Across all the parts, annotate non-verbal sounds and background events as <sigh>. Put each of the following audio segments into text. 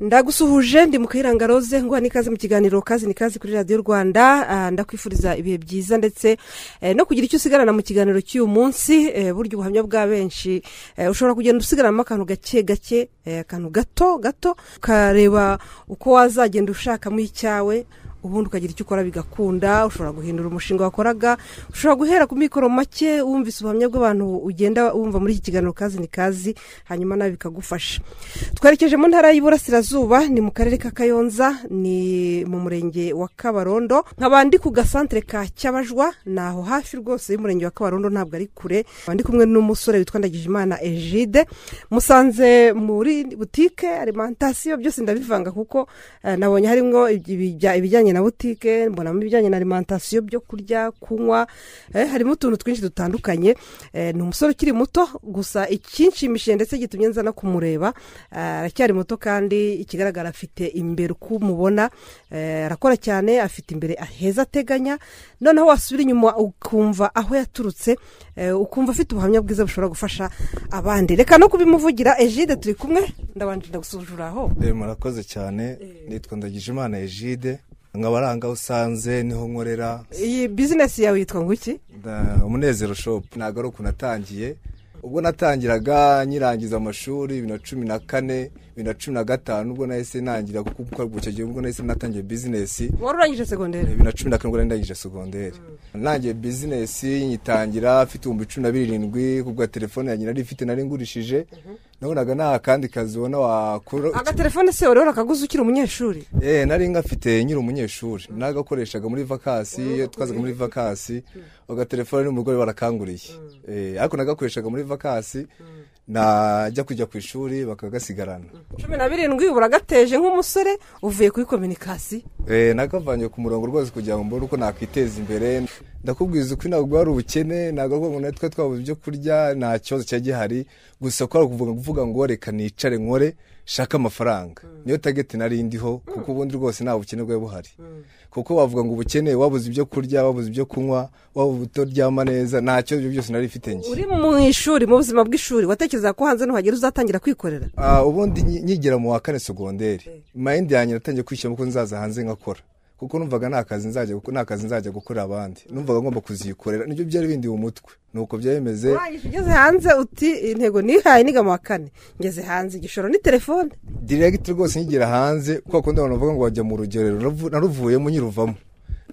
ndagusuhuje ndi mu kayiranga rose nguha n'ikaze mu kiganiro kazi ni kazi kuri radiyo rwanda. Ah, ndakwifuriza ibihe byiza ndetse eh, no kugira icyo usigarana mu kiganiro cy'uyu munsi eh, burya ubuhamya bwa benshi. Eh, ushobora kugenda usigaranamo akantu gake gake akantu gato gato ukareba uko wazagenda ushakamo icyawe. Ubundi ukagira icyo ukora bigakunda ushobora guhindura umushinga wakoraga ushobora guhera ku mikoro make wumvise ubuhamya bw'abantu ugenda wumva muri iki kiganiro kazi ni kazi hanyuma nawe bikagufasha. Twerekeje mu ntara y'iburasirazuba ni mu karere ka kayonza ni mu murenge wa kabarondo nkaba ndi ku gasantere ka cyabajwa ni aho hafi rwose y'umurenge wa kabarondo ntabwo ari kure. Ndi kumwe n'umusore witwa ndagijimana egide musanze muri butike alimantasiyo byose ndabivanga kuko eh, nabonye harimo ibijya- ibijyanye na butike mbonamo ibijyanye na alimantasiyo byo kurya kunywa eh, harimo utuntu twinshi dutandukanye. Eh, ni umusore ukiri muto gusa ikinshimishije ndetse gitumye nza no kumureba eh, aracyari muto kandi ikigaragara afite imbere uko umubona arakora cyane afite imbere heza ateganya. Noneho wasubira inyuma ukumva aho yaturutse ukumva afite ubuhamya bwiza bushobora gufasha abandi. Reka no kubimuvugira ejide turi kumwe. Ndabanje ndagusuzura aho. Murakoze cyane. Nitwa ndagijimana egide. nkaba ahangaha usanze ni ho nkorera. Iyi bizinesi yawe yitwa nda- umunezero shopu ntabwo ari ukuntu natangiye. Ubwo natangiraga nyirangiza amashuri bibiri na cumi na kane. Bibiri na cumi na gatanu ubwo nahise nangira kuko icyo gihe ubwo nahise natangiye bizinesi wari urangije segonderi? Bibiri na cumi na kane ubwo nari ndangije segonderi. Nangiye bizinesi nyitangira mfite ibihumbi cumi na birindwi kubwa telefone yanjye nari ifite nari ngurishije. Nabonaga nta kandi kazi ubona wakora agatelefone se wari warakaguze ukiri umunyeshuri? Eh, nari ngafite nyiri umunyeshuri. Nagakoreshaga muri vakasi iyo twazaga muri vakasi agatelefone n'umugore barakanguriye. Eh, ariko nagakoreshaga muri vakasi najya kujya ku ishuri bakagasigarana. Cumi na birindwi uragateje nk'umusore uvuye kuri kominikasi Eh, nagavanye ku murongo rwose kugira ngo mbone uko nakwiteza imbere. Ndakubwiza uko ntabwo ari ubukene ntabwo ari ngo natwe twabuze ibyo kurya nta kibazo cyari gihari. Gusa ko ari ukuvuga kuvuga ngo reka nicare nkore. Shaka amafaranga. Niyo tageti nari ndiho kuko ubundi rwose nta bukene bwari buhari. Kuko wavuga ngo ubukene wabuze ibyo kurya wabuze ibyo kunywa waba utaryama neza nta kibazo ibyo byose nari mfite njye uri mu ishuri mu buzima bw'ishuri watekereza ko hanze nuhagera uzatangira kwikorera? Ah, ubundi nyi- nkigera mu wa kane segonderi mayindi yanjye natangiye kwishyiramo ko nzaza hanze ngakora kuko numvaga nta kazi nzajya nta kazi nzajya gukorera abandi. Numvaga ngomba kuzikorera ni byo byari bindi mu mutwe. Nuko byari bimeze ugeze hanze uti intego nihaye niga mu wa kane. Ngeze hanze igishoro ni telefone. Diregiti rwose nkigera hanze kuko kundi abantu bavuga ngo wajya mu rugerero. Naruvuyemo nyiruvamo.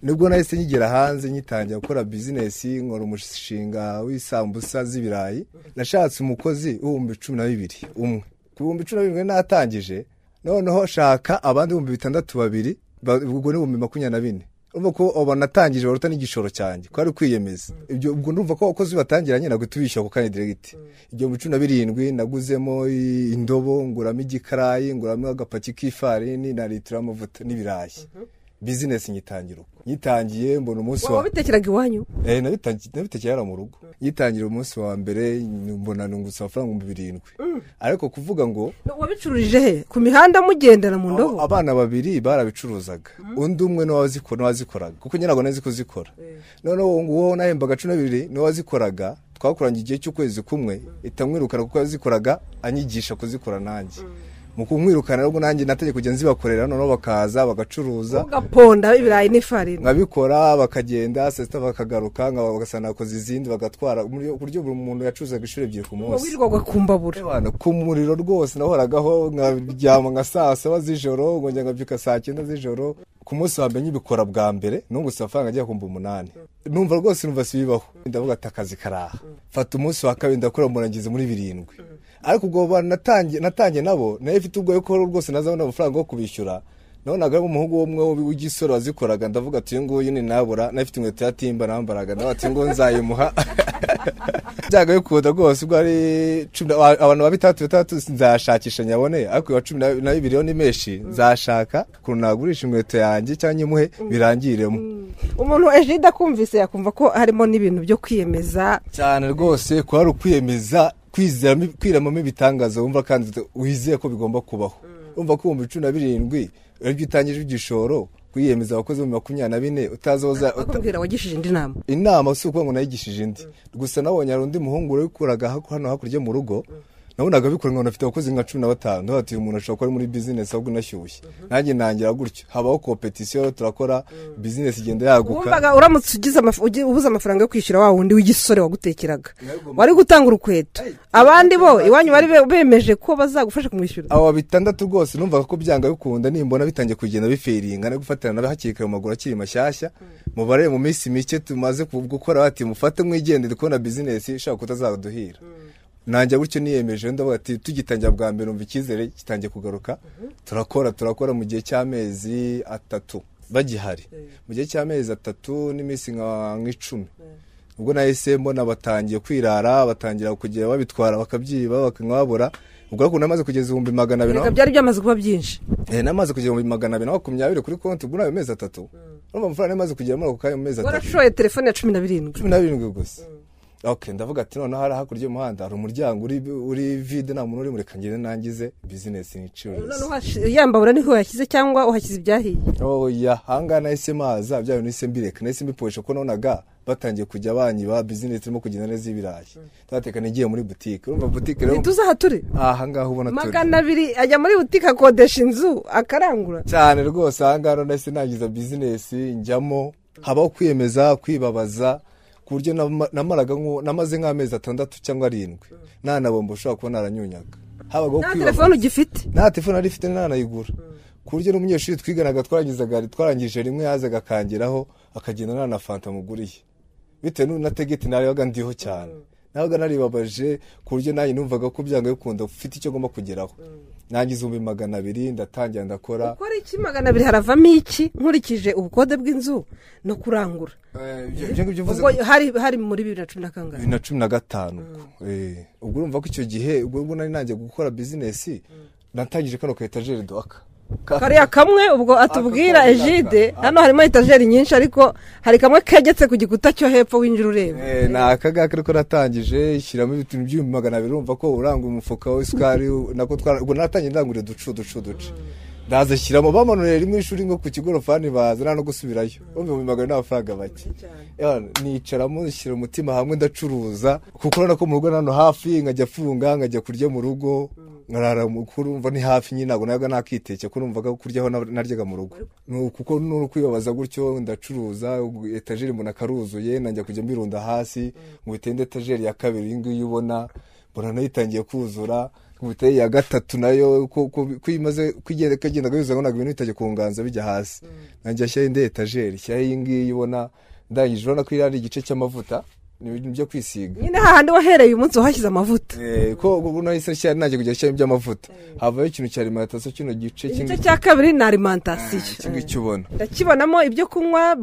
Nibwo nahise nkigera hanze ngitangira gukora bizinesi nkora umushinga w'isambusa z'ibirayi. Nashatse umukozi w'ibihumbi cumi na bibiri umwe. Ku bihumbi cumi na birindwi natangije noneho shaka abandi ibihumbi bitandatu babiri ba- ubwo ni ibihumbi makumyabiri na bine. Urumva ko abo natangije baruta n'igishoro cyanjye. Ko ari kwiyemeza ibyo ubwo ndumva ko abakozi batangiranye ntabwo tubishyura ako kanya diregiti igihumbi cumi na birindwi naguzemo indobo nguramo igikarayi nguramo agapaki k'ifarini na litiro y'amavuta n'ibirayi. Bizinesi nyitangira uko. Nyitangiye mbona umunsi wa wabitekerega iwanyu? Eh, nabitekeye hano mu rugo. Nyitangira umunsi wa mbere mbona nungutse amafaranga ibihumbi birindwi. Ariko kuvuga ngo wabicururije he? Ku mihanda mugendera mu ndobo? Abana babiri barabicuruzaga. Undi umwe ni we wazikora ni we wazikoraga kuko nyirago nazi kuzikora. Noneho uwo nguwo nahembaga cumi na bibiri ni we wazikoraga twakoranye igihe cy'ukwezi kumwe. Itamwirukana kuko yazikoraga anyigisha kuzikora nanjye. Mu kumwirukana rero nanjye nategeka kujya nzibakorera noneho bakaza bagacuruza. Ugaponda ibirayi n'ifarini nkabikora bakagenda saa sita bakagaruka nkaba bagasanga nakoze izindi bagatwara. Ku buryo buri muntu yacuruzaga inshuro ebyiri ku munsi. Wirirwaga ku mbabura ku muriro rwose nahoragaho nkaryama nka saa saba z'ijoro nkongera nkabyuka saa cyenda z'ijoro. Ku munsi wa mbere nyibikora bwa mbere nungutse amafaranga agiye kumva umunani. Numva rwose numva si bibaho ndavuga ati akazi karaha. Fata umunsi wa kabiri ndakora murangiza muri birindwi. Ariko ubwo bantu natangiye nabo na yo ifite ubwoba ko rwose nazabona amafaranga yo kubishyura. Nabonaga umuhungu umwe w'igisore wazikoraga. Ndavuga ati uyu nguyu ni nabura. Nayo ifite inkweto ya timba nambaraga. Nawe ati ngo nzayimuha. <laughs> Byaga bikunda rwose ubwo ari cumi abantu ba bitandatu bitandatu nzashakisha nyabone. Ariko uwa cumi na- bibiri ni menshi. Nzashaka ukuntu nagurisha inkweto yanjye cyangwa nyimuhe birangiremo. Umuntu ejide akumvise yakumva ko harimo n'ibintu byo kwiyemeza. Cyane rwose kuba ari ukwiyemeza kwiramamo ibitangaza wumva kandi wizeye ko bigomba kubaho. Wumva ko ibihumbi cumi na birindwi ari byo utangije igishoro kwiyemeza abakozi mu makumyabiri na bine utazi aho uza- uta- bakubwira wagishije indi nama? Inama si ukuvuga ngo nayigishije indi. Gusa nabonye hari undi muhungu wabikoraga hano hakurya mu rugo nabonaga bikora nkabona afite abakozi nka cumi na batanu ndavuga ati uyu muntu ashobora kuba ari muri bizinesi ahubwo unashyushye nanjye nangira gutyo habaho kompetisiyo turakora bizinesi igenda yaguka. Wumvaga uramutse ubuze amafaranga yo kwishyura wa wundi w'igisore wagutekeraga? Wari gutanga urukweto abandi bo iwanyu bari be- bemeje ko bazagufasha kumwishyura? Aba bitandatu rwose numvaga ko byanga bikunda nimbona bitangiye kugenda biferinga no gufatana na hakiri kare mu maguru akiri mashyashya. Mubare mu minsi mike tumaze gukora bati mufate mwigendere kubona bizinesi ishobora kutazaduhira. Nanjye gutyo niyemeje ndavuga ati tugitangira bwa mbere numva icyizere gitangiye kugaruka. Turakora turakora mu gihe cy'amezi atatu bagihari. Mu gihe cy'amezi atatu n'iminsi nka nk'icumi ubwo nahise mbona batangiye kwirara batangira kugera babitwara bakabyiba bakanywa babura ubwo ariko namaze kugeza ibihumbi magana abiri reka byari byamaze kuba byinshi. Eh, namaze kugera mu magana abiri na makumyabiri kuri konti ubwo na yo mezi atatu. Urumva amafaranga namaze kugera muri ako kanya mu mezi atatu. Warashoye telefone ya cumi na birindwi. Cumi na birindwi gusa. Ok ndavuga ati noneho hari hakurya y'umuhanda hari umuryango uri uri vide nta muntu urimo reka ngende nangize bizinesi hashi- yambabura ni ho yashyize cyangwa uhashyize ibyahiye? Oya ahangaha nahise maza byayo nahise mbireka nahise mbiporesha ko nabonaga batangiye kujya banyiba bizinesi irimo kugenda neza y'ibirayi ndabateka nigiye muri butike urumva butike rero ntituzi aha turi? Ahangaha ubona turi. Magana abiri ajya muri butike akodesha inzu akarangura. Cyane rwose ahangaha nahise nangiza bizinesi njyamo habaho kwiyemeza kwibabaza ku buryo nama- namaraga namaze nk'amezi atandatu cyangwa arindwi. Nta na bombo ushobora kuba naranyunyaga habagaho nta kwibabaza telefone ugifite? Nta telefone nari ifite nanayigura ku buryo n'umunyeshuri twiganaga twarangizaga twarangije rimwe yazaga akangeraho akagenda nta na fanta muguriye. Bitewe na tegeti narebaga ndiho cyane. Nabaga naribabaje ku buryo nanjye numvaga ko byanga bikunda ufite icyo agomba kugeraho. Nangize ibihumbi magana abiri ndatangira ndakora. Ukora iki? Magana abiri haravamo iki? Nkurikije ubukode bw'inzu no kurangura. Eh, hari muri bibiri na cumi na kangahe bibiri na cumi na gatanu. Ubwo. Eh, ubwo urumva ko icyo gihe ubwo nari nangiye gukora bizinesi natangije kano ka etajeri doka kariya kamwe ubwo atubwira ejide hano harimo etajeri nyinshi ariko hari kamwe kegetse ku gikuta cyo hepfo winjira ureba. Eh, ni akangaka ariko natangije shyiramo ibintu by'ibihumbi magana abiri urumva ko uranga umufuka w'isukari ubwo natangiye ndangurira uducu uducu uduce ndaza shyiramo bamanuriye rimwe ishuri nko ku kigorofani baza nta no gusubirayo. Ibihumbi magana n'amafaranga make nicaramo shyira umutima hamwe ndacuruza kuko urabona ko mu rugo hano hafi nkajya afunga nkajya kurya mu rugo. Nkarara mu kurumva ni hafi nyine ntabwo nabaga nakiteke ko numvaga kuryaho na- naryaga mu rugo. Kuko nuri kwibabaza gutyo ndacuruza etajeri mbona karuzuye nanjya kujya mbirunda hasi ngo bitende etajeri ya kabiri iyi ngiyi ubona mbona na yo itangiye kuzura biteye iya gatatu na yo ko imaze kugenda ngo ntabwo ibintu bitajya kunganza bijya hasi. Nanjye ashyiraho indi etajeri shyiraho iyi ngiyi ubona ndangije urabona ko iri ari igice cy'amavuta. Ni ibintu byo kwisiga. Nyine hahandi wahereye uyu munsi wahashyize amavuta. Eh, ko ubu nahise nshyira nanjye kujya shyiramo iby'amavuta havaho ikintu cya alimantasiyo kino gice igice cya kabiri ni alimantasiyo. Iki ngiki ubona. Ndakibonamo ibyo kunywa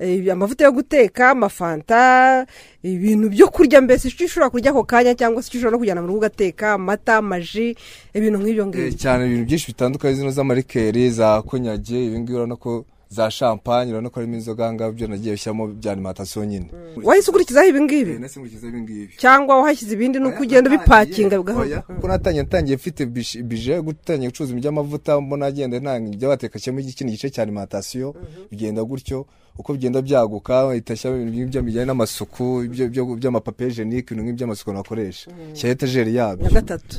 eh, amavuta yo guteka amafanta ibintu byo kurya. Mbese icyo ushobora kurya ako kanya cyangwa se icyo ushobora no kujyana mu rugo ugateka amata amaji ibintu nk'ibyo Eh, ngibyo cyane ibintu byinshi bitandukanye zino z'amarikeri za konyage ibi ngibi urabona ko za champagne urabona ko harimo inzoga aha ngaha byo nagiye bishyiramo bya alimantasiyo nyine. Wahise ukurikizaho ibi ngibi Eh, nahise nkurikiza ibi ngibi cyangwa wahashyize ibindi nuko ugenda ubipakinga bigahora? Kuko natangiye ntangiye mfite bije yo gutangira gucuruza ibintu by'amavuta mbona agenda ntanga ibyo bateka cyangwa ikindi gice cya alimantasiyo. Bigenda gutyo uko bigenda byaguka itashyamo ibintu bijyanye n'amasuku by'amapapiye jenike ibintu nk'iby'amasuku nakoresha. Shyira etajeri yabyo.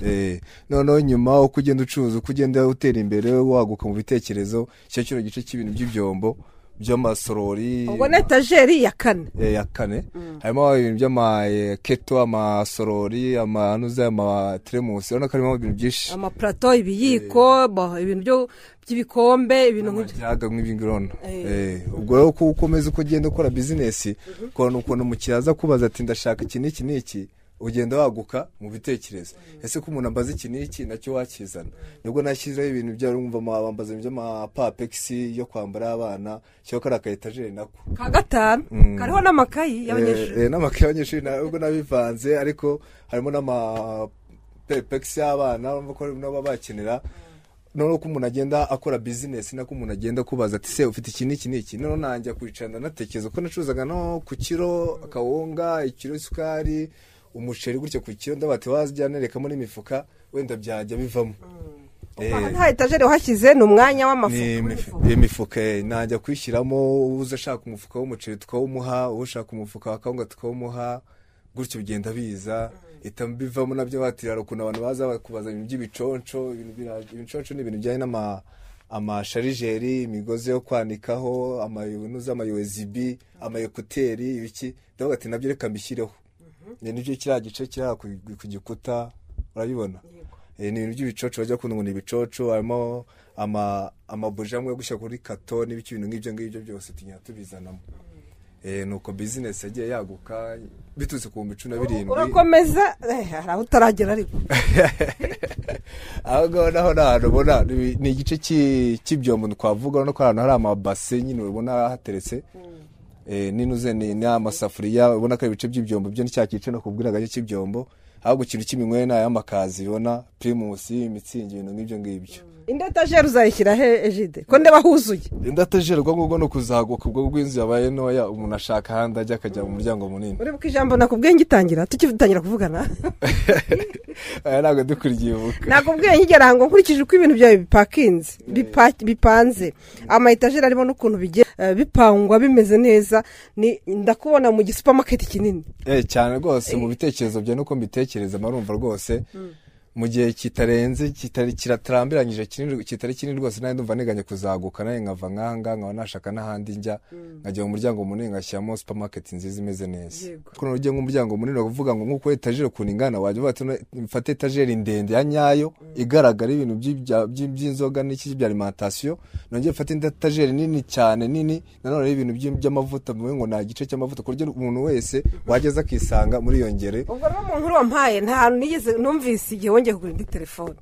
Eh, noneho nyuma uko ugenda ucuruza uko ugenda utera imbere waguka mu bitekerezo cyo kino gice cy'ibintu by'ibyombo by'amasorori ubwo ni etajeri ya kane. Eh, ya kane. Harimo ibintu by'amaketo amasorori amanuze amateremusi urabona ko harimo ibintu byinshi amapurato ibiyiko bo, ibintu by'ibikombe ibintu nk'ibyo amajyaga nk'ibingirona Eh. ubwo rero uko ukomeza uko ugenda ukora bizinesi ukabona ukuntu umukiriya aza kubaza ati ndashaka iki n'iki n'iki ugenda waguka mu bitekerezo. Ese ko umuntu ambaza iki n'iki na cyo wakizana? Nibwo nashyizeho ibintu bya rumva bambaza by'amapapegisi yo kwambara y'abana cyangwa kariya ka etajeri nako. Ka gatanu? Mm. kariho n'amakayi y'abanyeshuri? Eh, eh, n'amakaye y'abanyeshuri nubwo nabivanze ariko harimo n'amapepegisi y'abana nabo bakenera noneho ko umuntu agenda akora bizinesi nako umuntu agenda akubaza ati se ufite iki n'iki n'iki? Noneho nanjye kwicara ndanatekereza ko nacuruzaga no ku kiro akawunga ikiro isukari umuceri gutyo ku kiro ndabati wajya nerekamo n'imifuka wenda byajya bivamo. Eh, Aha nta etajeri wahashyize ni umwanya imifu- imifuka eh, najya kuyishyiramo uza ashaka umufuka w'umuceri tukawumuha ushaka umufuka wa kawunga tukawumuha gutyo bigenda biza. Ihita bivamo na byo batirara ukuntu abantu baza kubaza ibintu by'ibiconco ibiconco ni ibintu bijyanye amasharijeri imigozi yo kwanikaho amayunu z'amayozibi amayekuteri ibiki. Ndavuga ati na byo reka mbishyireho. Ni ni byo kiriya gice kiri ku ku gikuta urabibona? Eh, ni ibintu by'ibicoco bajya kundi ngo ni ibicoco harimo ama amabuji amwe yo gushyira kuri kato n'ibiki ibintu nk'ibyo ngibyo byose tugenda tubizanamo. Eh, nuko bizinesi yagiye yaguka biturutse ku bihumbi cumi na birindwi. Urakomeza eh, hari aho utaragera ariko. <laughs> Aho ngaho naho ni ahantu ubona ni igice cy'i- cy'ibyombo twavuga urabona ko ahantu hari amabase nyine ubona hateretse. Eh, n'inuze ni ni amasafuriya ubona ko ibice by'ibyombo byo ni cya gice no kubwira agace cy'ibyombo. Ahubwo ikintu cy'iminywere ni ay'amakazi ubona pirimusi imitsingi ibintu nk'ibyo ngibyo. Indi etajeri uzayishyira he ejide ko ndeba huzuye indatajeri ubwo ngubwo ni ukuzaguka ubwo bw'inzu yabaye ntoya umuntu ashaka ahandi ajya akajya mu muryango munini. Uribuka ijambo nakubwiye ngitangira tukitangira kuvugana? <laughs> Aya ntabwo dukurikiye ubuka nakubwiye nkigera ngo nkurikije uko ibintu byawe bipakinze bipa- bipanze. Ama etajeri arimo n'ukuntu bigiye eh, bipangwa bimeze neza ni ndakubona mu gisupamaketi kinini. Eh, cyane rwose mu bitekerezo byawe nuko mbitekereza marumva rwose. Mu gihe kitarenze kiratarambiranyije kitari kinini rwose nawe ndumva nteganya kuzaguka nawe nkava nkanga nkaba nashaka n'ahandi njya nkajya mu muryango munini ngashyiramo supermarket nziza imeze neza. Kuko ugiye nk'umuryango munini bavuga ngo nk'uko etajeri ukuntu ingana wajya uvuga ati "No, mfate etajeri ndende ya nyayo igaragara ibintu by'inzoga n'iki bya alimentation nongeye mfate indi etajeri nini cyane nini nanone ibintu by'amavuta bivuga ngo nta gice cy'amavuta ku buryo umuntu wese wageze akisanga muri iyo ngere ubwo rero mu nkuru wampaye nta nigeze numvise igihe wongeye kugura indi telefone.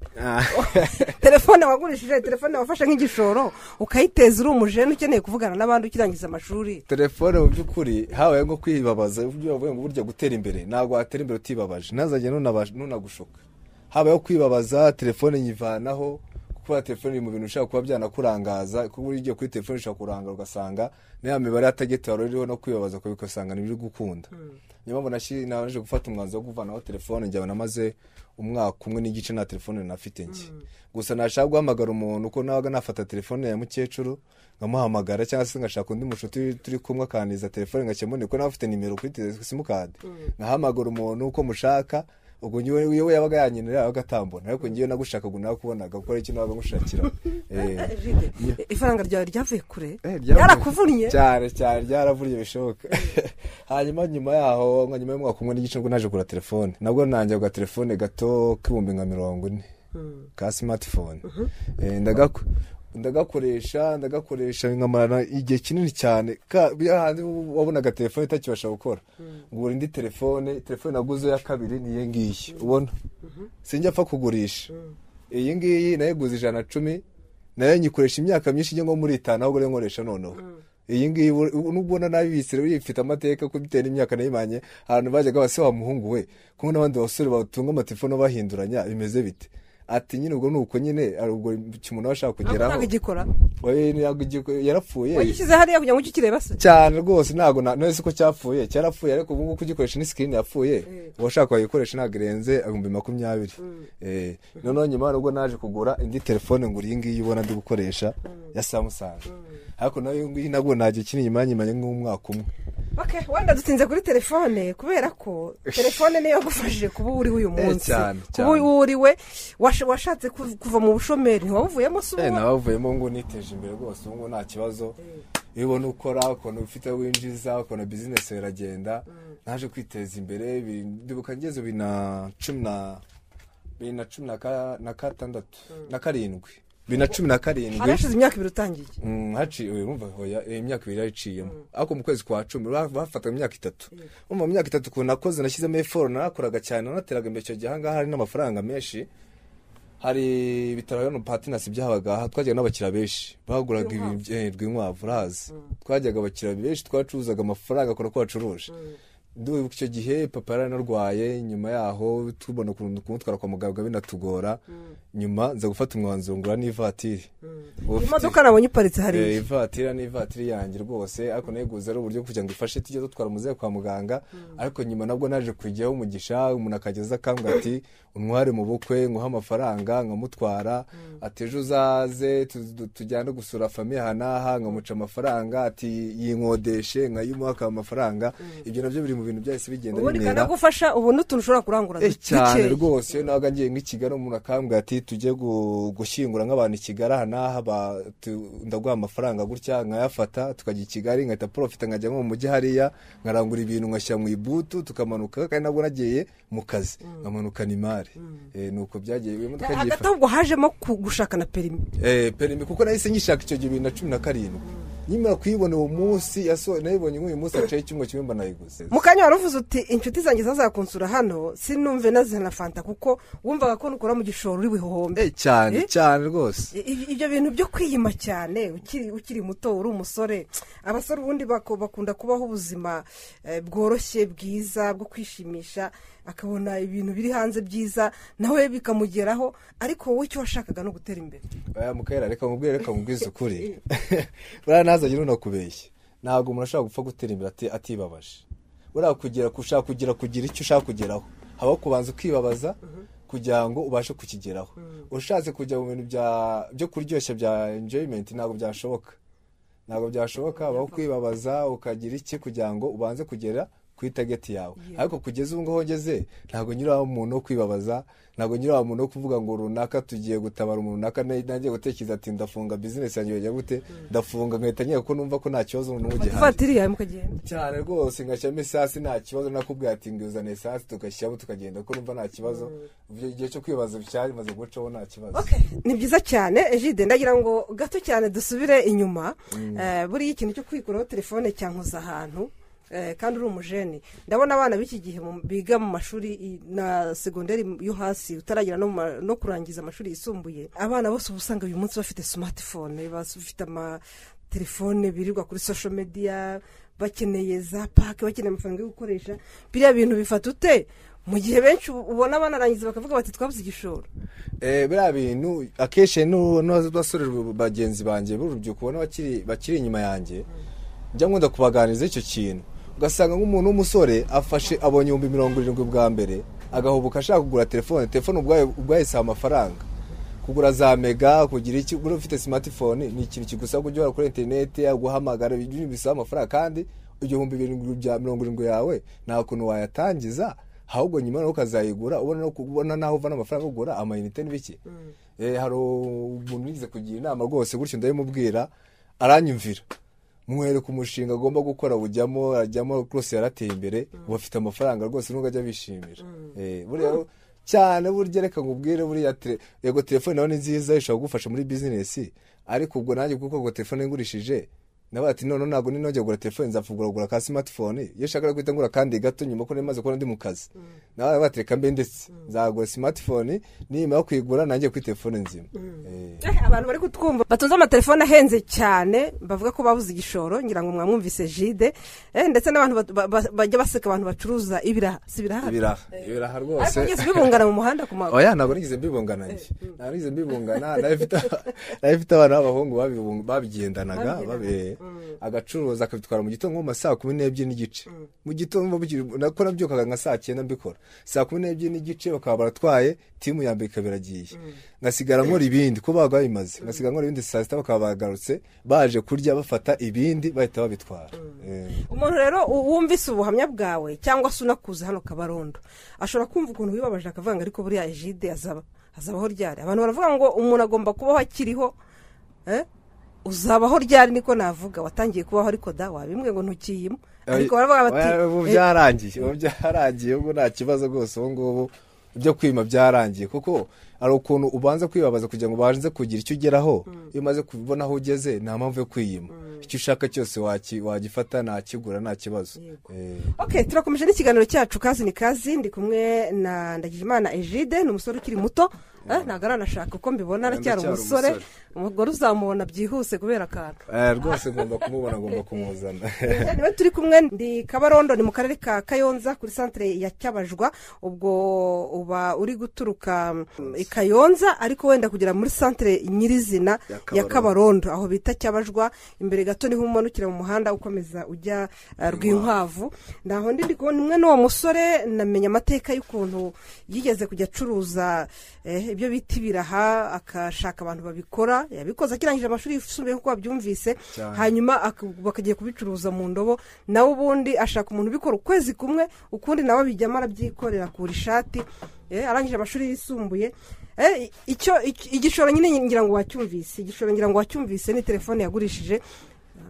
<laughs> Telefone wagurishije telefone wafashe nk'igishoro ukayiteza uri umujene ukeneye kuvugana n'abandi ukirangiza amashuri. Telefone mu by'ukuri habaye nko kwibabaza ngo burya gutera imbere ntabwo watera imbere utibabaje. Ntazajya nunagushuka habayeho kwibabaza telefone nyivanaho kuko telefone iri mu bintu bishobora kuba byanakurangaza kuko iyo ugiye kuri telefone ushobora kurangara ugasanga niya mibare ya tageti wari uriho no kwibabaza ko ugasanga ntibiri gukunda niyo mpamvu naje gufata umwanzuro wo kuvanaho telefone njyaba namaze umwaka umwe n'igice nta telefone nafite njye. Gusa nashaka guhamagara umuntu uko nabaga nafata telefone ya mukecuru nkamuhamagara cyangwa se ngashaka undi mushuti turi kumwe akantiza telefone ngakemura ko nawe afite nimero kuri simukadi. Nkahamagara umuntu uko mushaka ubwo njyewe we yabaga yanyemerera yabaga atambona. Ariko njyewe nagushaka ngo nawe kubonaga kuko ari ikintu nabaga ngushakira <laughs> Eh, Ejide, ifaranga ryawe ryavuye kure? Eh, ryarakuvunnye cyane cyane ryaravuye bishoboka <laughs> hanyuma nyuma yaho nka nyuma y'umwaka umwe n'igice ni bwo naje kugura telefone. Nabwo nanjye kugura telefone gato k'ibihumbi nka mirongo ine. Ka smartphone. Eh, ndagaku- ndagakoresha ndagakoresha nkamarana igihe kinini cyane. Ka ya handi wabonaga telefone itakibasha gukora. Ngura indi telefone telefone naguze ya kabiri ni iyi ngiyi ubona? Sinjya apfa kugurisha. Iyi ngiyi nayiguze ijana na cumi na yo nyikoresha imyaka myinshi ijya nko muri itanu ahubwo rero nkoresha noneho. Iyi ngiyi ubu- nubwo ubona nabibitse rero ifite amateka ko bitewe n'imyaka nayimanye ahantu bajyaga base wa muhungu we kumwe n'abandi basore batunga amatelefone bahinduranya bimeze bite? Ati nyine ubwo ni uko nyine ubwo umuntu aba ashaka kugeraho. Ntabwo igikora ntabwo yarapfuye. Wagishyize hariya kugira ngo ujye ukireba se cyane rwose ntabwo se ko cyapfuye. Cyarapfuye ariko ubu ngubu kugikoresha ni sikirini yapfuye. Uwashaka wayikoresha ntabwo irenze ibihumbi makumyabiri. Eh, noneho nyuma nubwo naje kugura indi telefone ngo iyi ngiyi ubona ndi gukoresha ya samusanga ariko na yo iyi ngiyi nabwo nta gihe kinini nyuma nk'umwaka umwe. Okay, wenda dutinze kuri telefone kubera ko telefone niyo yagufashije kuba uri uyu munsi. cyane, kuba cyane. Washatse ku- kuva mu bushomeri ntiwabuvuyemo Eh, ubu nabavuyemo ngo niteje imbere rwose ubu ngubu nta kibazo. Iyo ubona ukora ukuntu ufite winjiza ukuntu bizinesi iragenda naje kwiteza imbere ndibuka ngeze bibiri na cumi na bibiri na cumi na gatandatu na karindwi. Bibiri na cumi na karindwi. Hashize imyaka ibiri utangiye Mm, haciye eh, imyaka ibiri yariciyemo ariko mu kwezi kwa cumi ba- bafataga imyaka itatu. Mu myaka itatu ukuntu nakoze nashyizemo eforo narakoraga cyane nanateraga imbere icyo gihe ahangaha hari n'amafaranga menshi. Hari ibitaro hano patinasi byahabaga aha twajyaga n'abakiriya benshi. Baguraga ibintu eh, rw'inkwavu urazi twajyaga abakiriya benshi twacuruzaga amafaranga akora ko bacuruje. Ndibuka icyo gihe papa yari anarwaye nyuma yaho tubona ukuntu kumutwara kwa muganga binatugora. Nyuma nza gufata umwanzuro ngura n'ivatiri. Ufite- imodoka nabonye iparitse Eh, hariya ivatiri ni ivatiri yanjye rwose ariko nayiguze ari uburyo kugira ngo ifashe tujye dutwara umuzehe kwa muganga. Ariko nyuma nabwo naje kujyaho umugisha umuntu akageza akambwira ati untware mu bukwe nguhe amafaranga nkamutwara. Ati ejo uzaze tu- tu- tujyane gusura famiye aha n'aha nkamuca amafaranga. Ati yinkodeshe nkayimuha akaba amafaranga ibyo na byo biri mu bintu byahise bigenda ubundi bintera kanagufasha ubu n'utuntu ushobora kurangura. Eh, cyane rwose nabaga ngiye nk'i Kigali umuntu akambwira ati tujye gu- gushyingura nk'abantu i Kigali aha n'aha ndaguha amafaranga gutya nkayafata tukajya i Kigali nkahita profita nkajya nko mu mujyi hariya nkarangura ibintu ngashyira mu ibutu tukamanuka kandi nabwo nagiye mu kazi. Nkamanukana imari. Eh, ni uko byagiye iyo modoka yagiye hagati ifata- aho ubwo hajemo gushaka na perimi. Eh, perimi kuko nahise nyishaka icyo gihe bibiri na cumi na karindwi. Nyimara kuyibona uwo munsi nayibonye nk'uyu munsi haciyeho icyumweru kimwe mba nayiguze. Mu kanya wari uvuze uti inshuti zanjye zazakunsura hano sinumve nazana fanta kuko wumvaga ko nukora mu gishoro uri buhombe Eh, cyane Eh? cyane rwose. Ibyo bintu byo kwiyima cyane ukiri muto uri umusore. Abasore ubundi bakunda kubaho ubuzima eh, bworoshye bwiza bwo kwishimisha. Akabona ibintu biri hanze byiza nawe bikamugeraho ariko wowe icyo washakaga no gutera imbere. Aya mukahera reka mubwire reka mubwize ukuri. <laughs> Buriya ntazagire unakubeshya ntabwo umuntu ashobora gupfa gutera imbere ati- atibabaje. Buriya kugira ushaka kugira kugira icyo ushaka kugeraho. Habaho kubanza ukibabaza kugira ngo ubashe kukigeraho. Ushatse kujya mu bintu byo kuryoshya bya enjoyment ntabwo byashoboka. Ntabwo byashoboka. Habaho kwibabaza ukagira iki kugira ngo ubanze kugera kuri tageti yawe. Ariko kugeza ubu ngubu ngeze ntabwo nyura umuntu wo kwibabaza ntabwo nyura umuntu wo kuvuga ngo runaka tugiye gutabara umuntu runaka na- nagiye gutekereza ati ndafunga bizinesi yanjye yajya gute? Ndafunga nkahita nkeka ko numva ko nta kibazo n'ubu gihari cyane rwose ngashyiramo isasi nta kibazo. Nakubwira ati nguzane isasi tugashyiramo tukagenda ko numva nta kibazo. Ibyo igihe cyo kwibaza cyari maze gucaho nta kibazo. Ni byiza cyane. Ejide ndagira ngo gato cyane dusubire inyuma. Eh, buriya ikintu cyo kwikuraho telefone cyankoza ahantu. Kandi uri umujeni. Ndabona abana b'iki gihe biga mu mashuri na segonderi yo hasi utaragera no kurangiza amashuri yisumbuye abana bose uba usanga uyu munsi bafite smartphone bafite amatelefone birirwa kuri social media bakeneye za pake bakeneye amafaranga yo gukoresha. Biriya bintu bifata ute? Mu gihe benshi ubona banarangiza bakavuga bati twabuze igishoro. Eh, biriya bintu akenshi n'abasore bagenzi banjye b'urubyiruko ubona bakiri inyuma yanjye njya nkunda kubaganiriza icyo kintu. Ugasanga nk'umuntu w'umusore afashe abonye ibihumbi mirongo irindwi bwa mbere agahubuka ashaka kugura telefone. Telefone ubwayo isaba amafaranga. Kugura za mega kugira iki uri ufite smartphone ni ikintu kigusaba kujya uhora kuri interineti guhamagara ibintu bisaba amafaranga kandi igihumbi birindwi bya mirongo irindwi yawe nta kuntu wayatangiza ahubwo nyuma nawe ukazayigura ubona no kubona naho uvana amafaranga yo kugura amayinite n'ibiki Eh, hari umuntu wigeze kugira inama rwose gutyo ndabimubwira aranyumvira. Mwereka umushinga agomba gukora bujyamo arajyamo rwose yarateye imbere ubu afite amafaranga rwose nubwo ajya bishimira. Eh, buriya cyane burya reka nkubwire buriya yego telefone nawe ni nziza ishobora kugufasha muri bizinesi ariko ubwo nanjye kuko telefone ngurishije nawe ati none ntabwo ninongera kugura telefone nzapfugura kugura ka smartphone. Iyo ushaka guhita ngura kandi gato nyuma ko namaze kubona ndi mu kazi. Nawe batereka mbe ndetse. Nzagura smartphone nimara kuyigura nanjye kuri telefone nzima. Eh. Eh, abantu bari kutwumva. Batunze amatelefone ahenze cyane bavuga ko babuze igishoro ngira ngo mwamwumvise jide. Eh, ndetse n'abantu bajya baseka abantu bacuruza ibiraha si ibiraha? Ibiraha ibiraha ariko rwose ugeze ubibungana mu muhanda ku maguru <laughs> oya ntabwo nigeze mbibungana njye ntabwo nigeze mbibungana. Nawe mfite abana b'abahungu babigendanaga babe agacuruza akabitwara mu gitondo nko mu saa kumi n'ebyiri n'igice. Mu gitondo nako nabyukaga nka saa cyenda mbikora. Saa kumi n'ebyiri n'igice bakaba baratwaye timu ya mbere ikaba iragiye. Ngasigara nkora ibindi ko babaga babimaze ngasigara nkora ibindi saa sita bakaba bagarutse baje kurya bafata ibindi bahita babitwara. Eh. umuntu rero wumvise ubuhamya bwawe cyangwa se unakuze hano kabarondo ashobora kumva ukuntu wibabaje akavuga ngo ariko buriya ejide azaba azabaho ryari? Abantu baravuga ngo umuntu agomba kubaho akiriho eh? Uzabaho ryari? Niko navuga. Watangiye kubaho ariko da wabimwe ngo ntukiyimo ariko baravuga bati ubu eh, byarangiye ubu byarangiye ubu nta kibazo rwose. Ubu ngubu ibyo kwima byarangiye. Kuko hari ukuntu ubanza kwibabaza kugira ngo ubanze kugira icyo ugeraho iyo umaze kubona aho ugeze nta mpamvu yo kwiyima icyo ushaka cyose wagifata nakigura nta kibazo. Eh, turakomeje n'ikiganiro cyacu kazi ni kazi. Ndi kumwe na ndagijimana ejide ni umusore ukiri muto. Ntabwo aranashaka uko mbibona aracyari Ndacyari umusore. umugore uzamubona byihuse kubera akantu. Eh, rwose ngomba kumubona ngomba kumuzana. Niwe turi kumwe ndi kabarondo ni mu karere ka kayonza kuri santire ya cyabajwa. Ubwo uba uri guturuka mm, i kayonza ariko wenda kugera muri santire nyirizina Ya Kabarondo. aho bita cyabajwa imbere gato ni ho umanukira mu muhanda ukomeza ujya rwinkwavu ndaho ndi ndi kubona umwe n'uwo musore namenya amateka y'ukuntu yigeze kujya acuruza eh, ibyo bita ibiraha akashaka abantu babikora. Yabikoze akirangije amashuri yisumbuye nk'uko wabyumvise Cyane. hanyuma ak- bakagiye kubicuruza mu ndobo. Nawe ubundi ashaka umuntu ubikora ukwezi kumwe ukundi nawe abijyamo arabyikorera akura ishati eh, arangije amashuri yisumbuye. Eh, igishoro nyine ngira ngo wacyumvise. Igishoro ngira ngo wacyumvise ni telefone yagurishije.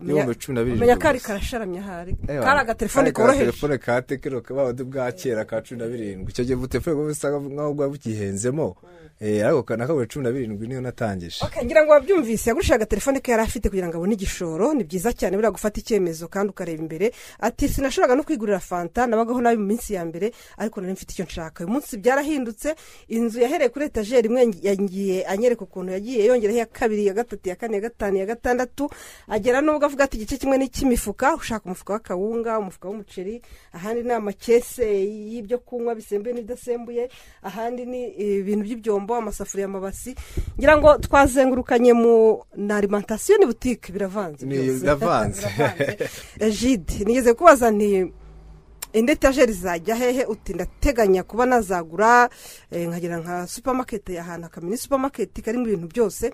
Ibihumbi cumi na birindwi menya kari gusa. karasharamye ahari. Eh, kari agatelefone koroheje. telefone ka tekino kaba bwa kera ka cumi na birindwi. Icyo gihe telefone bwo bisa nkaho bwaba bukihenzemo. Eh, ariko ka- nakabura cumi na birindwi niyo natangije. Ngira ngo wabyumvise yagurishaga agatelefone ke yari afite kugira ngo abone igishoro ni byiza cyane buriya gufata icyemezo kandi ukareba imbere. Ati sinashoboraga no kwigurira fanta nabagaho nabi mu minsi ya mbere ariko nari mfite icyo nshaka. Uyu munsi byarahindutse inzu yahereye kuri etajeri imwe yagiye anyereka ukuntu yagiye yongeraho iya kabiri iya gatatu iya kane iya gatanu iya gatandatu agera n'ubwo avuga ati igice kimwe ni icy'imifuka ushaka umufuka w'akawunga umufuka w'umuceri ahandi ni amakese y'ibyo kunywa bisembuye n'ibidasembuye ahandi ni ibintu by'ibyombo amasafuriya amabasi ngira ngo twazengurukanye mu na alimantasiyo ni butike biravanze byose. biravanze. <laughs> Biravanze. jide nigeze kubaza nti indi etajeri zajya hehe uti ndateganya kuba nazagura eh, nkagira nka supamaketi ahantu akamini supamaketi karimo ibintu byose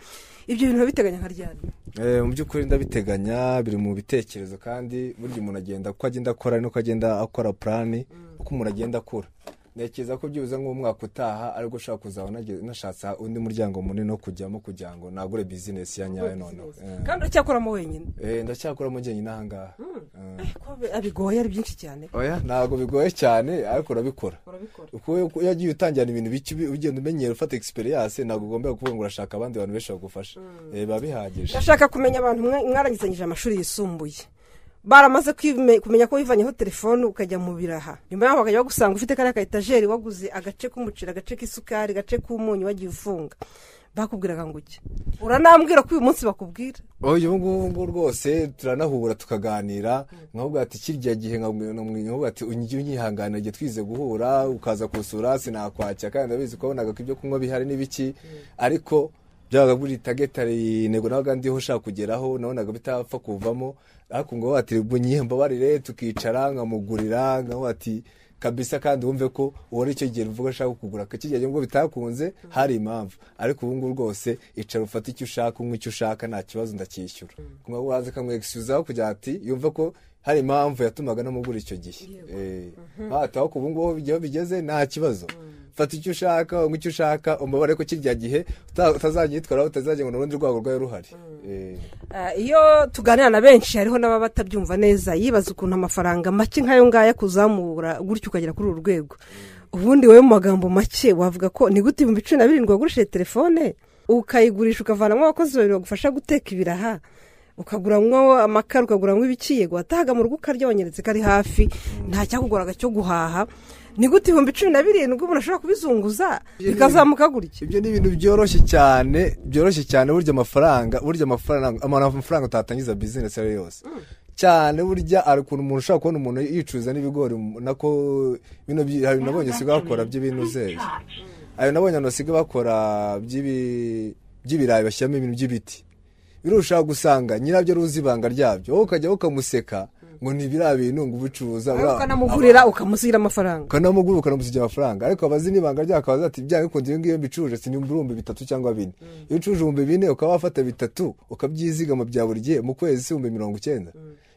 ibyo bintu biteganya nka ryari Eh, mu by'ukuri ndabiteganya biri mu bitekerezo kandi burya umuntu agenda uko agenda akora nuko agenda akora purani uko umuntu agenda akura. Ntekereza ko byibuze nk'umwaka utaha ariko ushaka kuzaba nashatse undi muryango munini wo kujyamo kugira ngo nagure bizinesi ya nyayo noneho. Eh. kandi uracyakoramo wenyine? Eh, ndacyakoramo njyenyine aha ngaha. Eh. bigoye ari byinshi cyane. Oya ntabwo bigoye cyane ariko urabikora. Iyo yagiye utangirana ibintu bike ugenda umenyera ufata egisperiyanse ntabwo ugomba kuvuga ngo urashaka abandi bantu benshi bagufasha Eh, biba bihagije. Ndashaka kumenya abantu mwarangizanyije amashuri yisumbuye. Baramaze kumenya ko wivanyeho telefone ukajya mu biraha. Nyuma yaho bakajya bagusanga ufite kariya ka etajeri waguze agace k'umuceri agace k'isukari agace k'umunyu wagiye ufunga. Bakubwiraga ngo ujye. Uranambwira ko uyu munsi bakubwira? Uyu ngubu rwose turanahura tukaganira nkabwira ati kirya gihe nkabwira ati ujye unyihanganira igihe twize guhura ukaza kusura sinakwakira. Kandi ndabizi ko wabonaga ko ibyo kunywa bihari n'ibiki ariko byabaga buri tagetari intego nabaga ndiho ushaka kugeraho nabonaga bitapfa kuvamo ariko ngo ati mbabarire tukicara nkamugurira nkaho ati kabisa kandi wumve ko uwo ari cyo gihe uvuga ashaka kugura. Gihe ngo bitakunze? Hari impamvu. Ariko ubu ngubu rwose icara ufate icyo ushaka unywa icyo ushaka nta kibazo ndacyishyura kumwe waza akamwegisizaho kugira ati yumve ko hari impamvu yatumaga namugura icyo gihe. Hataho ku ubu ngubu igihe bigeze nta kibazo. Fata icyo ushaka unywa icyo ushaka umubare ko kirya gihe uta- utazajya ngo n'urundi rwego rwawe ruhari. Eh, Ah, iyo tuganira na benshi hariho n'ababa batabyumva neza yibaza ukuntu amafaranga make nk'ayo ngayo kuzamura gutyo ukagera kuri uru rwego. Ubundi wowe mu magambo make wavuga ko ni gute ibihumbi cumi na birindwi wagurishije telefone? Ukayigurisha ukavanamo abakozi babiri bagufasha guteka ibiraha. Ukaguramwo amakara ukaguramwo ibikiyego watahaga mu rugo ukarya wanyeretse ko ari hafi. Nta cyakugoraga cyo guhaha. Ni gute ibihumbi cumi na birindwi umuntu ashobora kubizunguza bikazamuka gutya? ibyo ni ibintu byoroshye cyane byoroshye cyane burya amafaranga burya amafaranga amafaranga utatangiza bizinesi iyo ari yo yose cyane burya hari ukuntu umuntu ushobora kubona umuntu yicuruza n'ibigori nako bino nabonye usigaye bakora by'ibinuzeri ayo nabonye abantu basigaye bakora by'ibi- by'ibirayi bashyiramo ibintu by'ibiti. Birushaho gusanga nyirabyo ruzi ibanga ryabyo. Wowe ukajya ukamuseka ngo ni biriya bintu ngo ubicuruza Nawe ukanamugurira ukamusigira amafaranga. Ukanamugura ukanamusigira amafaranga. Ariko abazi n'ibanga ryawe akabaza ati bya bikundi iyo ngiyo mbicuruje si ibihumbi bitatu cyangwa bine. Iyo ucuruje ibihumbi bine ukaba wafata bitatu ukabyizigama bya buri gihe mu kwezi si ibihumbi mirongo icyenda.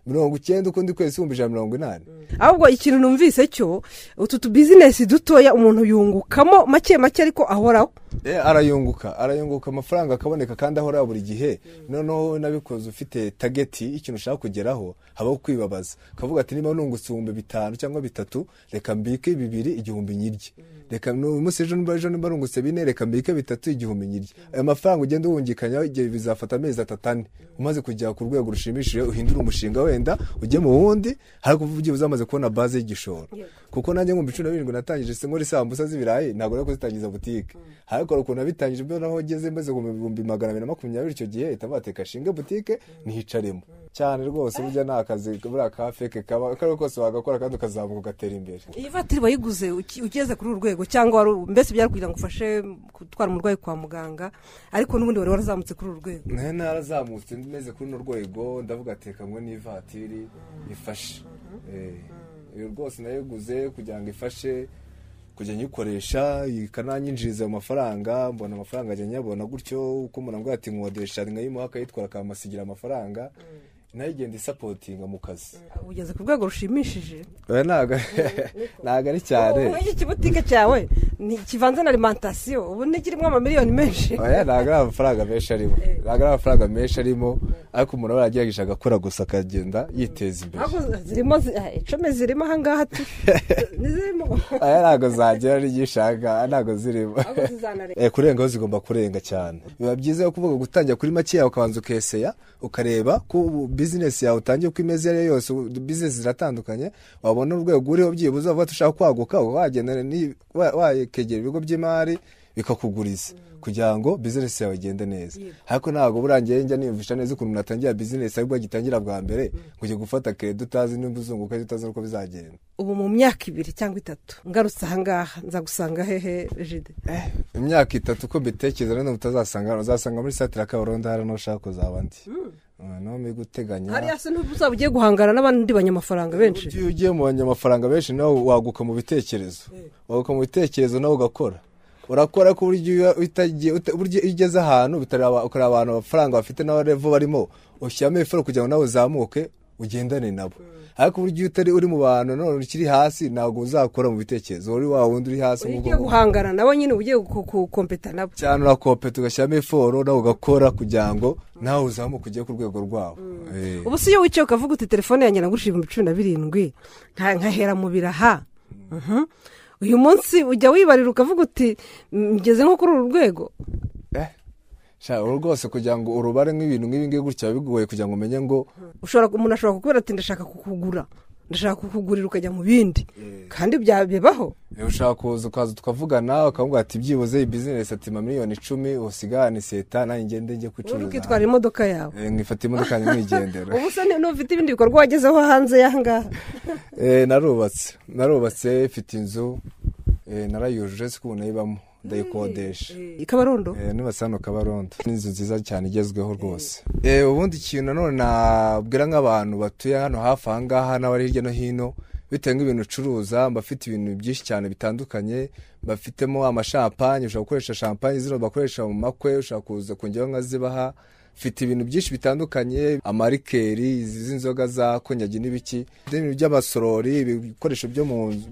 Mirongo icyenda ukundi kwezi ibihumbi ijana na mirongo inani. Ahubwo ikintu numvise cyo utu tubizinesi dutoya umuntu yungukamo make make ariko ahoraho. Arayunguka. Arayunguka amafaranga akaboneka kandi ahora buri gihe. Noneho nabikoze ufite tageti ikintu ushaka kugeraho habaho kwibabaza. Ukavuga ati niba nungutse ibihumbi bitanu cyangwa bitatu reka mbike bibiri igihumbi nyirye. Reka uyu munsi ejo nimba ejo nimba nungutse bine reka mbike bitatu igihumbi nyirye. Ayo mafaranga ugenda uwungikanyaho igihe bizafata amezi atatu ane. Umaze kugera ku rwego rushimishije uhindura umushinga wenda ujye mu wundi ariko byibuze umaze kubona baze y'igishoro. Kuko nanjye nkumva cumi na birindwi natangije se nkora isambusa z'ibirayi ntabwo rero kuzitangiza butike ariko ariko ukuntu nabitangije ibyo naho ngeze maze mu bihumbi magana abiri na makumyabiri icyo gihe ihita bateka ashinge butike nihicaremo cyane rwose burya ni akazi buriya ka feke kaba ako ari ko kose wagakora kandi ukazamuka ugatera imbere. Iyi vatiri wayiguze ugeze kuri uru rwego cyangwa mbese byari kugira ngo ufashe gutwara umurwayi kwa muganga ariko n'ubundi wari warazamutse kuri uru rwego? Nayo narazamutse meze kuri runo rwego ndavuga ateka ngo n'ivatiri ifashe. Eh, iyo rwose nayiguze kugira ngo ifashe kujya nyikoresha ikananyinjiriza mu mafaranga mbona amafaranga ajya nyabona gutyo uko umuntu ambwira ati nkodesha nkayimuha akayitwara akamasigira amafaranga. Na yo igenda isapotinga mu kazi. Ugeze ku rwego rushimishije. Oya ntabwo <laughs> ari cyane. Ubu iki kibutike cyawe? Ni kivanze na alimantasiyo ubu ntikirimo amamiliyoni menshi. Oya ntabwo ari amafaranga menshi arimo. Ntabwo ari amafaranga menshi arimo. Ariko umuntu aba yaragerageje agakora gusa akagenda yiteza imbere. Zirimo zi- ah, icumi zirimo ahangaha tu. <laughs> Ntizirimo aya ntabwo zagera n'igishanga ntabwo zirimo. Eh, kurengaho zigomba kurenga cyane. Biba byiza kuvuga gutangira kuri makeya ukabanza ukeseya ukareba ko bizinesi yawe utangiye uko imeze iyo yose bizinesi ziratandukanye wabona urwego uriho byibuze uvuga ushaka kwaguka wagenda wakegera ibigo by'imari bikakuguriza. Kugira ngo bizinesi yawe igende neza. Ariko ntabwo burangiye njya niyumvisha neza ukuntu natangira bizinesi ari bwo gitangira bwa mbere ngo ujye gufata kereda utazi nimba uzunguka utazi n'uko bizagenda. Ubu mu myaka ibiri cyangwa itatu ngarutse ahangaha nzagusanga hehe jide? Imyaka itatu uko mbitekereza rero utazasanga uzasanga muri satira kabarondo hari n'ushaka kuzaba ndi no muri guteganya hariya se ntuzaba ugiye guhangana n'abandi banyamafaranga benshi. Iyo ugiye mu banyamafaranga benshi nawe waguka mu bitekerezo. Waguka mu bitekerezo nawe ugakora. Urakora ku buryo iyo ugeze ahantu ukareba abantu amafaranga bafite n'abarevo barimo ushyiramo eforo kugira ngo nawe uzamuke ugendane nabo. Ariko buryo iyo utari uri mu bantu none ukiri hasi ntabwo uzakora mu bitekerezo. Uri wa wundi uri hasi ugiye nk'ubwo guhangana nabo nyine uba ugiye gu- gukompeta nabo. Cyane urakopeta ugashyiramo eforo nawe ugakora kugira ngo nawe uzamuke ujye ku rwego rwabo Eh. ubu si iyo wicaye ukavuga uti telefone yanjye nagurishije ibihumbi cumi na birindwi nka- nkahera mu biraha. Mhm. uyu munsi ujya wibarira ukavuga uti "Mm, ngeze nko kuri uru rwego. Rwose kugira ngo urubare nk'ibintu nk'ibi ngibi gutya biba bigoye kugira ngo umenye ngo umuntu ashobora kukubwira ati ndashaka kukugura. Ndashaka kukugurira ukajya mu bindi. Kandi bya bibaho. Eh, ushaka kuza ukaza tukavugana ukavuga ati byibuze iyi bizinesi ati miliyoni icumi usigane seta nanjye ngende njye ubundi kwicuruza ukitwara imodoka yawe. Eh, nkifata imodoka yanjye nkigendera. <laughs> Ubu ni- n'ufite ibindi bikorwa wagezeho hanze y'ahangaha <laughs> Eh, narubatse. Narubatse mfite inzu. Eh, narayujuje siko ubu nayibamo ndayikodesha i kabarondo? Eh, nubatse hano kabarondo. Ni inzu nziza cyane igezweho rwose. Eh, ubundi ikintu nanone nabwira nk'abantu batuye hano hafi aha ngaha n'abari hirya no hino bitewe nk'ibintu ucuruza mba afite ibintu byinshi cyane bitandukanye bafitemo amashampanye ushobora gukoresha shampanye zino bakoresha mu makwe ushobora kuza kongeraho nkazibaha mfite ibintu byinshi bitandukanye amarikeri z'inzoga za konyagi n'ibiki ibintu by'amasorori ibikoresho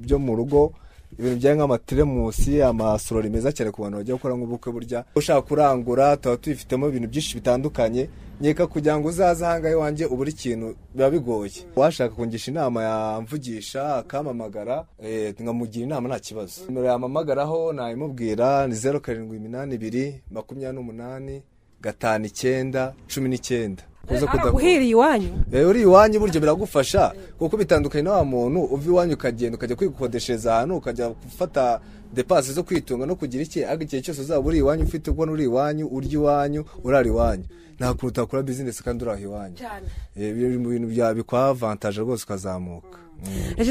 byo mu rugo ibintu bijyanye nk'amateremusi amasorori meza cyane ku bantu bajya gukora nk'ubukwe burya. Ushaka kurangura tuba tubifitemo ibintu byinshi bitandukanye. Nkeka kugira ngo uzaze ahangaha iwanjye ubura ikintu biba bigoye. Washaka kungisha inama yamvugisha akampamagara eh, nkamugira inama nta kibazo. Nimero yampamagaraho nayimubwira ni zeru karindwi iminani ibiri makumyabiri n'umunani gatanu icyenda cumi n'icyenda. Kuza kudaku- araguhiriye iwanyu Eh, uri iwanyu buryo biragufasha kuko bitandukanye na wa muntu uva iwanyu ukagenda ukajya kwikodeshereza ahantu ukajya gufata depasi zo kwitunga no kugira iki? Ariko igihe cyose uzaba uri iwanyu ufite ubona uri iwanyu urya iwanyu urara iwanyu. Nta kuntu utakora bizinesi kandi uri aho iwanyu Eh, biri mu bintu bya bikwa avantaje rwose ukazamuka.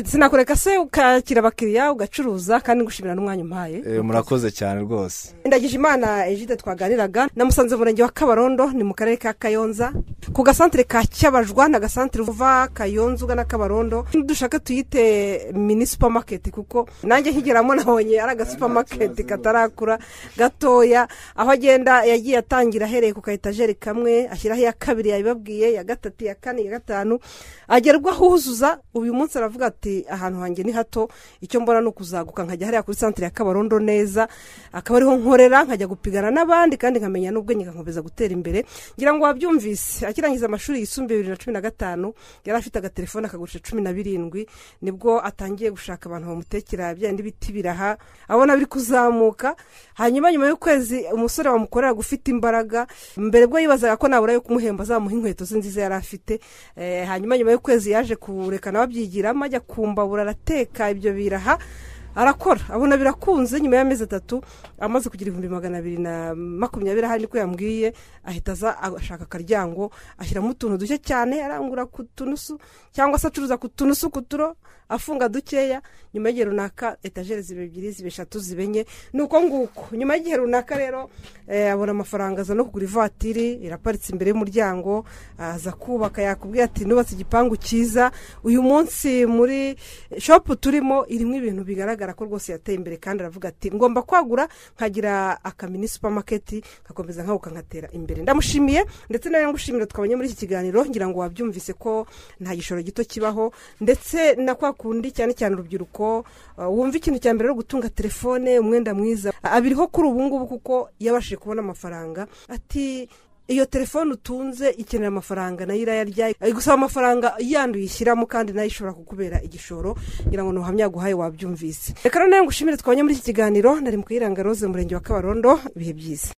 Sinakureka se ukakira abakiriya ugacuruza kandi ngushimira n'umwanya umpaye. Eh, murakoze cyane rwose. Ndagije imana ejide twaganiraga. Namusanze mu murenge wa kabarondo ni mu karere ka kayonza. Ku gasantere ka cyabajwa ni agasantere uva kayonza ugana kabarondo. Dushaka tuyite mini supamaketi kuko nanjye nkigeramo nabonye ari agasupamaketi katarakura gatoya. Aho agenda yagiye atangira ahereye ku kayetajeri kamwe ashyiraho iya kabiri yabibabwiye iya gatatu iya kane iya gatanu. Agerwa ahuzuza uyu munsi aravuga ati ahantu hanjye ni hato icyo mbona ni ukuzaguka nkajya hariya kuri santere ya kabarondo neza akaba ariho nkorera nkajya gupigana n'abandi kandi nkamenya n'ubwenge nkakomeza gutera imbere. Ngira ngo wabyumvise akirangiza amashuri yisumbuye bibiri na cumi na gatanu yari afite agatelefone akagurisha cumi na birindwi ni bwo atangiye gushaka abantu bamutekera bya bindi biti biraha abona biri kuzamuka. Hanyuma nyuma y'ukwezi umusore wamukorera ufite imbaraga mbere bwo yibazaga ko nabura yo kumuhemba azamuha inkweto ze nziza yari afite. Eh, hanyuma nyuma y'ukwezi yaje kureka nawe abyigiramo ajya kumbabura arateka ibyo biraha arakora. Abona birakunze nyuma y'amezi atatu amaze kugira ibihumbi magana abiri na makumyabiri ahari niko yambwiye ahita aza ashaka akaryango ashyiramo utuntu duke cyane arangura ku tunusu cyangwa se acuruza ku tunusu ku turo afunga dukeya nyuma y'igihe runaka etajeri ziba ebyiri ziba eshatu ziba enye. Ni uko nguko nyuma y'igihe runaka rero abona amafaranga aza no kugura ivatiri iraparitse imbere y'umuryango aza kubaka yakubwiye ati nubatse igipangu cyiza. Uyu munsi muri shopu turimo irimo ibintu bigaragara ko rwose yateye imbere kandi aravuga ati ngomba kwagura nkagira akamini supamaketi nkakomeza nkaguka nkatera imbere. Ndamushimiye ndetse nawe ngushimira twabonye muri iki kiganiro ngira ngo wabyumvise ko nta gishoro gito kibaho ndetse na kwa kundi cyane cyane urubyiruko wumva ikintu cya mbere ari gutunga telefone umwenda mwiza. Abiriho kuri ubu ngubu kuko yabashije kubona amafaranga. Ati iyo telefone utunze ikenera amafaranga na yo irayarya gusaba amafaranga yandi uyishyiramo kandi na yo ishobora kukubera igishoro ngira ngo ntuhamya guhaye wabyumvise. Reka nawe ngushimire twabonye muri iki kiganiro. Nari mu kayiranga rose mu murenge wa kabarondo. Ibihe byiza.